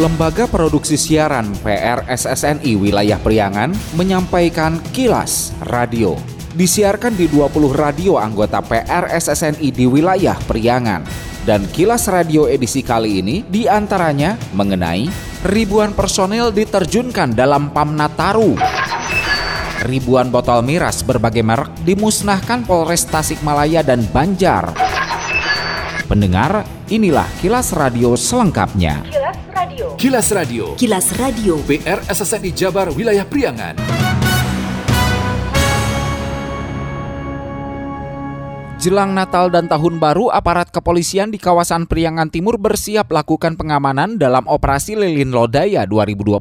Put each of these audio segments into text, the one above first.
Lembaga Produksi Siaran PRSSNI Wilayah Priangan menyampaikan kilas radio. Disiarkan di 20 radio anggota PRSSNI di wilayah Priangan. Dan kilas radio edisi kali ini di antaranya mengenai ribuan personel diterjunkan dalam PAM Nataru. Ribuan botol miras berbagai merek dimusnahkan Polres Tasikmalaya dan Banjar. Pendengar, inilah kilas radio selengkapnya. Kilas Radio. Kilas Radio. PR SSNI Jabar Wilayah Priangan. Jelang Natal dan Tahun Baru, aparat kepolisian di kawasan Priangan Timur bersiap lakukan pengamanan dalam operasi Lilin Lodaya 2022.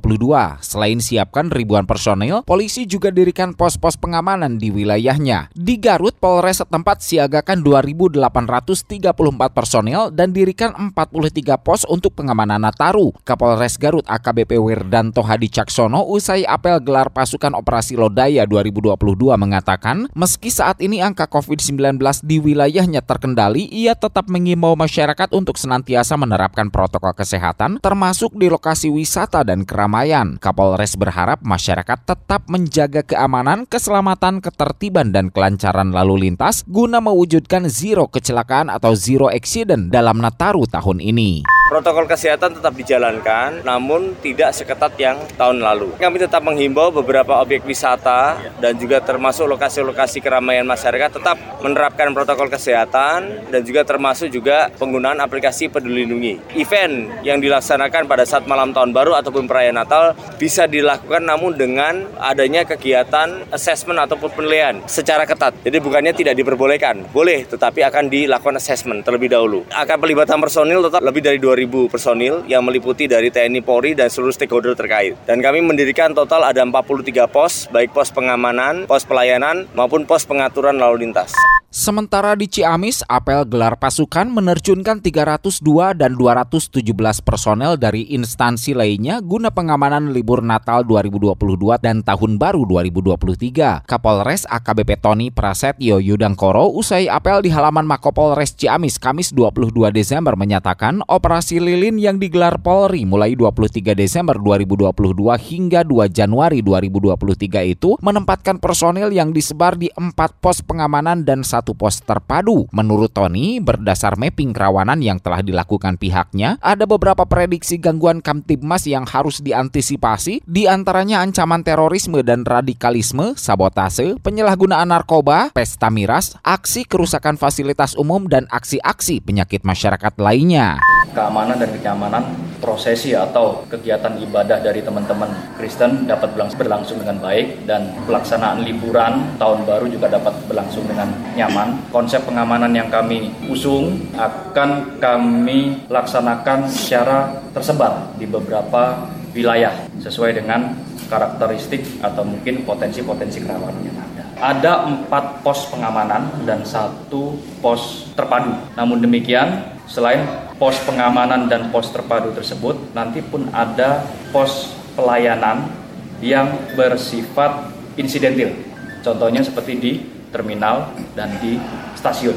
Selain siapkan ribuan personil, polisi juga dirikan pos-pos pengamanan di wilayahnya. Di Garut, Polres setempat siagakan 2.834 personil dan dirikan 43 pos untuk pengamanan Nataru. Kapolres Garut AKBP Wirdanto Hadi Caksono usai apel gelar pasukan operasi Lodaya 2022 mengatakan, meski saat ini angka COVID-19 di wilayahnya terkendali, ia tetap mengimbau masyarakat untuk senantiasa menerapkan protokol kesehatan termasuk di lokasi wisata dan keramaian. Kapolres berharap masyarakat tetap menjaga keamanan, keselamatan, ketertiban dan kelancaran lalu lintas guna mewujudkan zero kecelakaan atau zero accident dalam Nataru tahun ini. Protokol kesehatan tetap dijalankan, namun tidak seketat yang tahun lalu. Kami tetap menghimbau beberapa objek wisata dan juga termasuk lokasi-lokasi keramaian masyarakat tetap menerapkan protokol kesehatan dan juga termasuk juga penggunaan aplikasi Peduli Lindungi. Event yang dilaksanakan pada saat malam tahun baru ataupun perayaan Natal bisa dilakukan namun dengan adanya kegiatan assessment ataupun penilaian secara ketat. Jadi bukannya tidak diperbolehkan, boleh tetapi akan dilakukan assessment terlebih dahulu. Akan pelibatan personil tetap lebih dari 2 2.000 personil yang meliputi dari TNI Polri dan seluruh stakeholder terkait. Dan kami mendirikan total ada 43 pos, baik pos pengamanan, pos pelayanan, maupun pos pengaturan lalu lintas. Sementara di Ciamis, apel gelar pasukan menerjunkan 302 dan 217 personel dari instansi lainnya guna pengamanan libur Natal 2022 dan Tahun Baru 2023. Kapolres AKBP Tony Prasetyo Yudangkoro usai apel di halaman Makopolres Ciamis Kamis 22 Desember menyatakan operasi lilin yang digelar Polri mulai 23 Desember 2022 hingga 2 Januari 2023 itu menempatkan personel yang disebar di empat pos pengamanan dan satu pos terpadu. Menurut Tony, berdasar mapping kerawanan yang telah dilakukan pihaknya, ada beberapa prediksi gangguan Kamtibmas yang harus diantisipasi, di antaranya ancaman terorisme dan radikalisme, sabotase, penyalahgunaan narkoba, pesta miras, aksi kerusakan fasilitas umum, dan aksi-aksi penyakit masyarakat lainnya. Keamanan dan kenyamanan prosesi atau kegiatan ibadah dari teman-teman Kristen dapat berlangsung dengan baik dan pelaksanaan liburan tahun baru juga dapat berlangsung dengan nyaman. Konsep pengamanan yang kami usung akan kami laksanakan secara tersebar di beberapa wilayah sesuai dengan karakteristik atau mungkin potensi-potensi kerawanan yang ada. Ada empat pos pengamanan dan satu pos terpadu. Namun demikian, selain pos pengamanan dan pos terpadu tersebut, nanti pun ada pos pelayanan yang bersifat insidentil. Contohnya seperti di terminal dan di stasiun.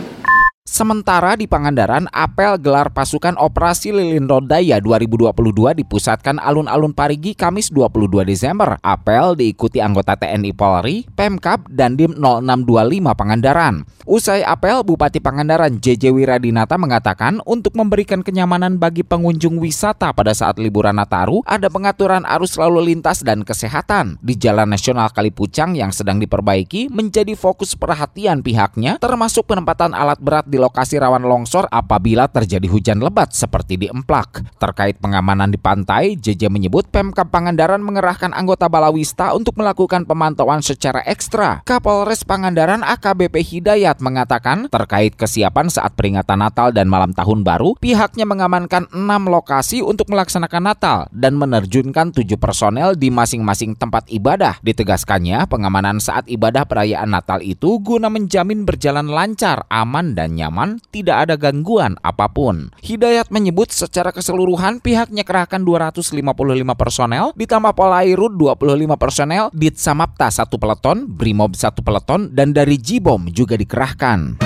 Sementara di Pangandaran, apel gelar pasukan operasi Lilin Rodaya 2022 dipusatkan alun-alun Parigi Kamis 22 Desember. Apel diikuti anggota TNI Polri, Pemkap, dan Dim 0625 Pangandaran. Usai apel, Bupati Pangandaran JJ Wiradinata mengatakan untuk memberikan kenyamanan bagi pengunjung wisata pada saat liburan Nataru, ada pengaturan arus lalu lintas dan kesehatan. Di Jalan Nasional Kalipucang yang sedang diperbaiki menjadi fokus perhatian pihaknya, termasuk penempatan alat berat di lokasi rawan longsor apabila terjadi hujan lebat seperti di Emplak. Terkait pengamanan di pantai, JJ menyebut Pemkap Pangandaran mengerahkan anggota Balawista untuk melakukan pemantauan secara ekstra. Kapolres Pangandaran AKBP Hidayat mengatakan terkait kesiapan saat peringatan Natal dan malam tahun baru, pihaknya mengamankan enam lokasi untuk melaksanakan Natal dan menerjunkan tujuh personel di masing-masing tempat ibadah. Ditegaskannya, pengamanan saat ibadah perayaan Natal itu guna menjamin berjalan lancar, aman, dan nyaman nyaman, tidak ada gangguan apa pun. Hidayat menyebut secara keseluruhan pihaknya kerahkan 255 personel, ditambah Polairut 25 personel, Ditsamapta satu peleton, Brimob satu peleton, dan dari Jibom juga dikerahkan.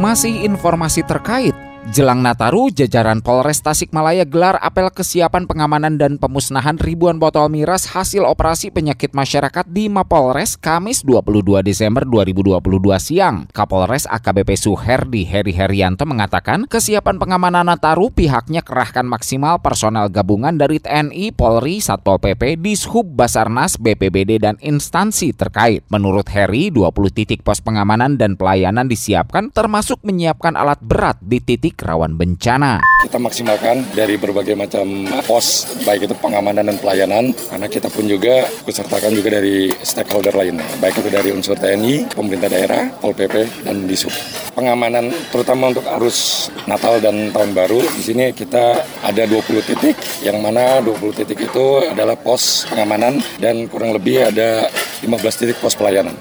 Masih informasi terkait Jelang Nataru, jajaran Polres Tasikmalaya gelar apel kesiapan pengamanan dan pemusnahan ribuan botol miras hasil operasi penyakit masyarakat di Mapolres Kamis 22 Desember 2022 siang. Kapolres AKBP Suherdi Heri Herianto mengatakan kesiapan pengamanan Nataru pihaknya kerahkan maksimal personel gabungan dari TNI, Polri, Satpol PP, Dishub, Basarnas, BPBD, dan instansi terkait. Menurut Heri, 20 titik pos pengamanan dan pelayanan disiapkan termasuk menyiapkan alat berat di titik titik rawan bencana. Kita maksimalkan dari berbagai macam pos, baik itu pengamanan dan pelayanan, karena kita pun juga kesertakan juga dari stakeholder lainnya, baik itu dari unsur TNI, pemerintah daerah, Pol PP, dan Disub. Pengamanan terutama untuk arus Natal dan Tahun Baru, di sini kita ada 20 titik, yang mana 20 titik itu adalah pos pengamanan dan kurang lebih ada 15 titik pos pelayanan.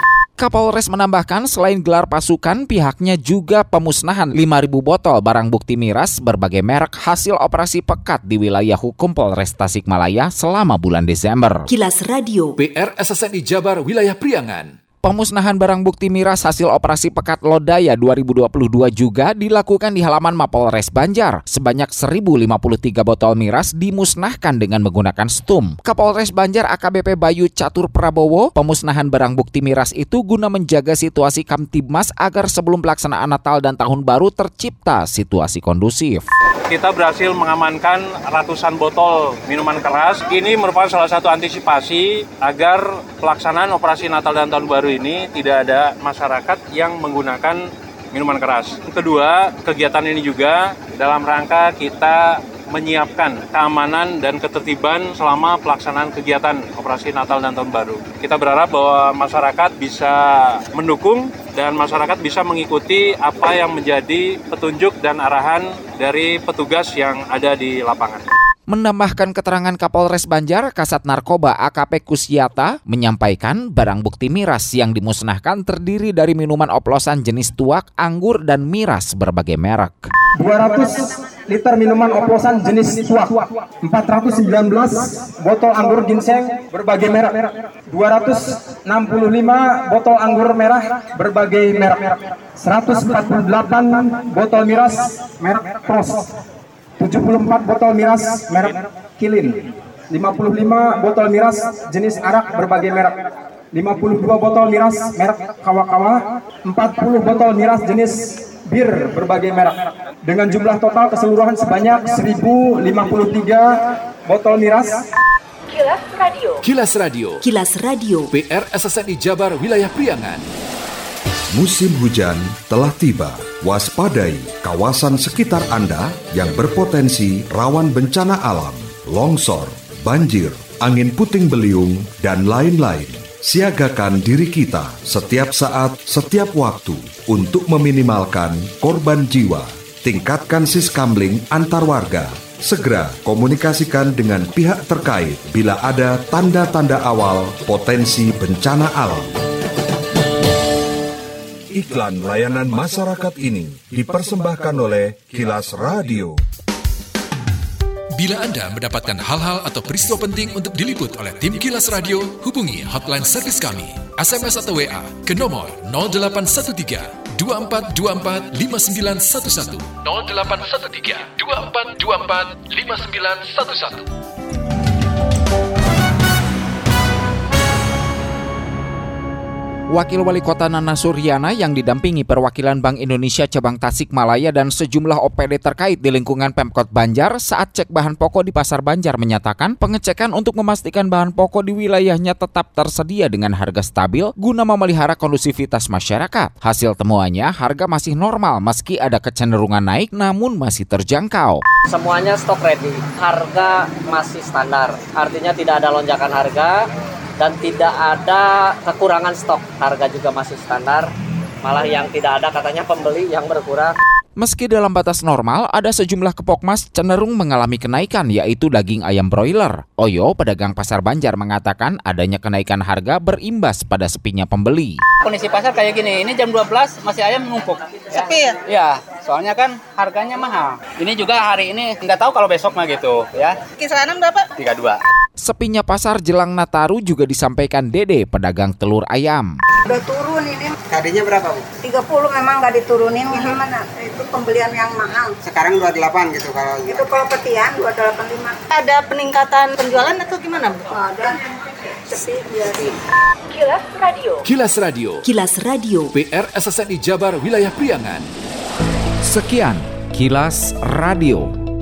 Kapolres menambahkan selain gelar pasukan, pihaknya juga pemusnahan 5.000 botol barang bukti miras berbagai merek hasil operasi pekat di wilayah hukum Polres Tasikmalaya selama bulan Desember. Kilas Radio. PR SSNI Jabar Wilayah Priangan. Pemusnahan barang bukti miras hasil operasi Pekat Lodaya 2022 juga dilakukan di halaman Mapolres Banjar. Sebanyak 1053 botol miras dimusnahkan dengan menggunakan stum. Kapolres Banjar AKBP Bayu Catur Prabowo, pemusnahan barang bukti miras itu guna menjaga situasi Kamtibmas agar sebelum pelaksanaan Natal dan Tahun Baru tercipta situasi kondusif kita berhasil mengamankan ratusan botol minuman keras. Ini merupakan salah satu antisipasi agar pelaksanaan operasi Natal dan Tahun Baru ini tidak ada masyarakat yang menggunakan minuman keras. Kedua, kegiatan ini juga dalam rangka kita menyiapkan keamanan dan ketertiban selama pelaksanaan kegiatan operasi Natal dan Tahun Baru. Kita berharap bahwa masyarakat bisa mendukung dan masyarakat bisa mengikuti apa yang menjadi petunjuk dan arahan dari petugas yang ada di lapangan. Menambahkan keterangan Kapolres Banjar, Kasat Narkoba AKP Kusyata menyampaikan barang bukti miras yang dimusnahkan terdiri dari minuman oplosan jenis tuak, anggur, dan miras berbagai merek. 200 liter minuman oplosan jenis tuak, 419 botol anggur ginseng berbagai merek, 265 botol anggur merah berbagai merek, 148 botol miras merek Pros, 74 botol miras merek Kilin, 55 botol miras jenis arak berbagai merek, 52 botol miras merek Kawa-Kawa, 40 botol miras jenis bir berbagai merek. Dengan jumlah total keseluruhan sebanyak 1053 botol miras. Kilas Radio. Kilas Radio. Kilas Radio. PR SSNI Jabar Wilayah Priangan. Musim hujan telah tiba. Waspadai kawasan sekitar Anda yang berpotensi rawan bencana alam, longsor, banjir, angin puting beliung, dan lain-lain. Siagakan diri kita setiap saat, setiap waktu untuk meminimalkan korban jiwa. Tingkatkan siskamling antar warga. Segera komunikasikan dengan pihak terkait bila ada tanda-tanda awal potensi bencana alam. Iklan layanan masyarakat ini dipersembahkan oleh Kilas Radio. Bila Anda mendapatkan hal-hal atau peristiwa penting untuk diliput oleh tim Kilas Radio, hubungi hotline servis kami, SMS atau WA ke nomor 0813 2424 5911 0813 2424 5911 Wakil Wali Kota Nana Suryana yang didampingi perwakilan Bank Indonesia cabang Tasikmalaya dan sejumlah OPD terkait di lingkungan Pemkot Banjar saat cek bahan pokok di Pasar Banjar menyatakan pengecekan untuk memastikan bahan pokok di wilayahnya tetap tersedia dengan harga stabil guna memelihara kondusivitas masyarakat. Hasil temuannya harga masih normal meski ada kecenderungan naik namun masih terjangkau. Semuanya stok ready, harga masih standar, artinya tidak ada lonjakan harga dan tidak ada kekurangan stok. Harga juga masih standar. Malah yang tidak ada katanya pembeli yang berkurang. Meski dalam batas normal, ada sejumlah kepokmas cenderung mengalami kenaikan yaitu daging ayam broiler. Oyo, pedagang pasar Banjar mengatakan adanya kenaikan harga berimbas pada sepinya pembeli. Kondisi pasar kayak gini, ini jam 12 masih ayam numpuk. Ya. Sepi ya? Ya, soalnya kan harganya mahal. Ini juga hari ini nggak tahu kalau besok mah gitu ya. Kisaran berapa? 32. Sepinya pasar jelang Nataru juga disampaikan Dede, pedagang telur ayam. Udah turun ini Tadinya berapa Bu? 30 memang nggak diturunin gimana? Itu pembelian yang mahal. Sekarang 28 gitu kalau Itu kalau petian 285. Ada peningkatan penjualan atau gimana Bu? Ada. Sepi jadi. Kilas Radio. Kilas Radio. Kilas Radio. PR SSNI Jabar Wilayah Priangan. Sekian Kilas Radio.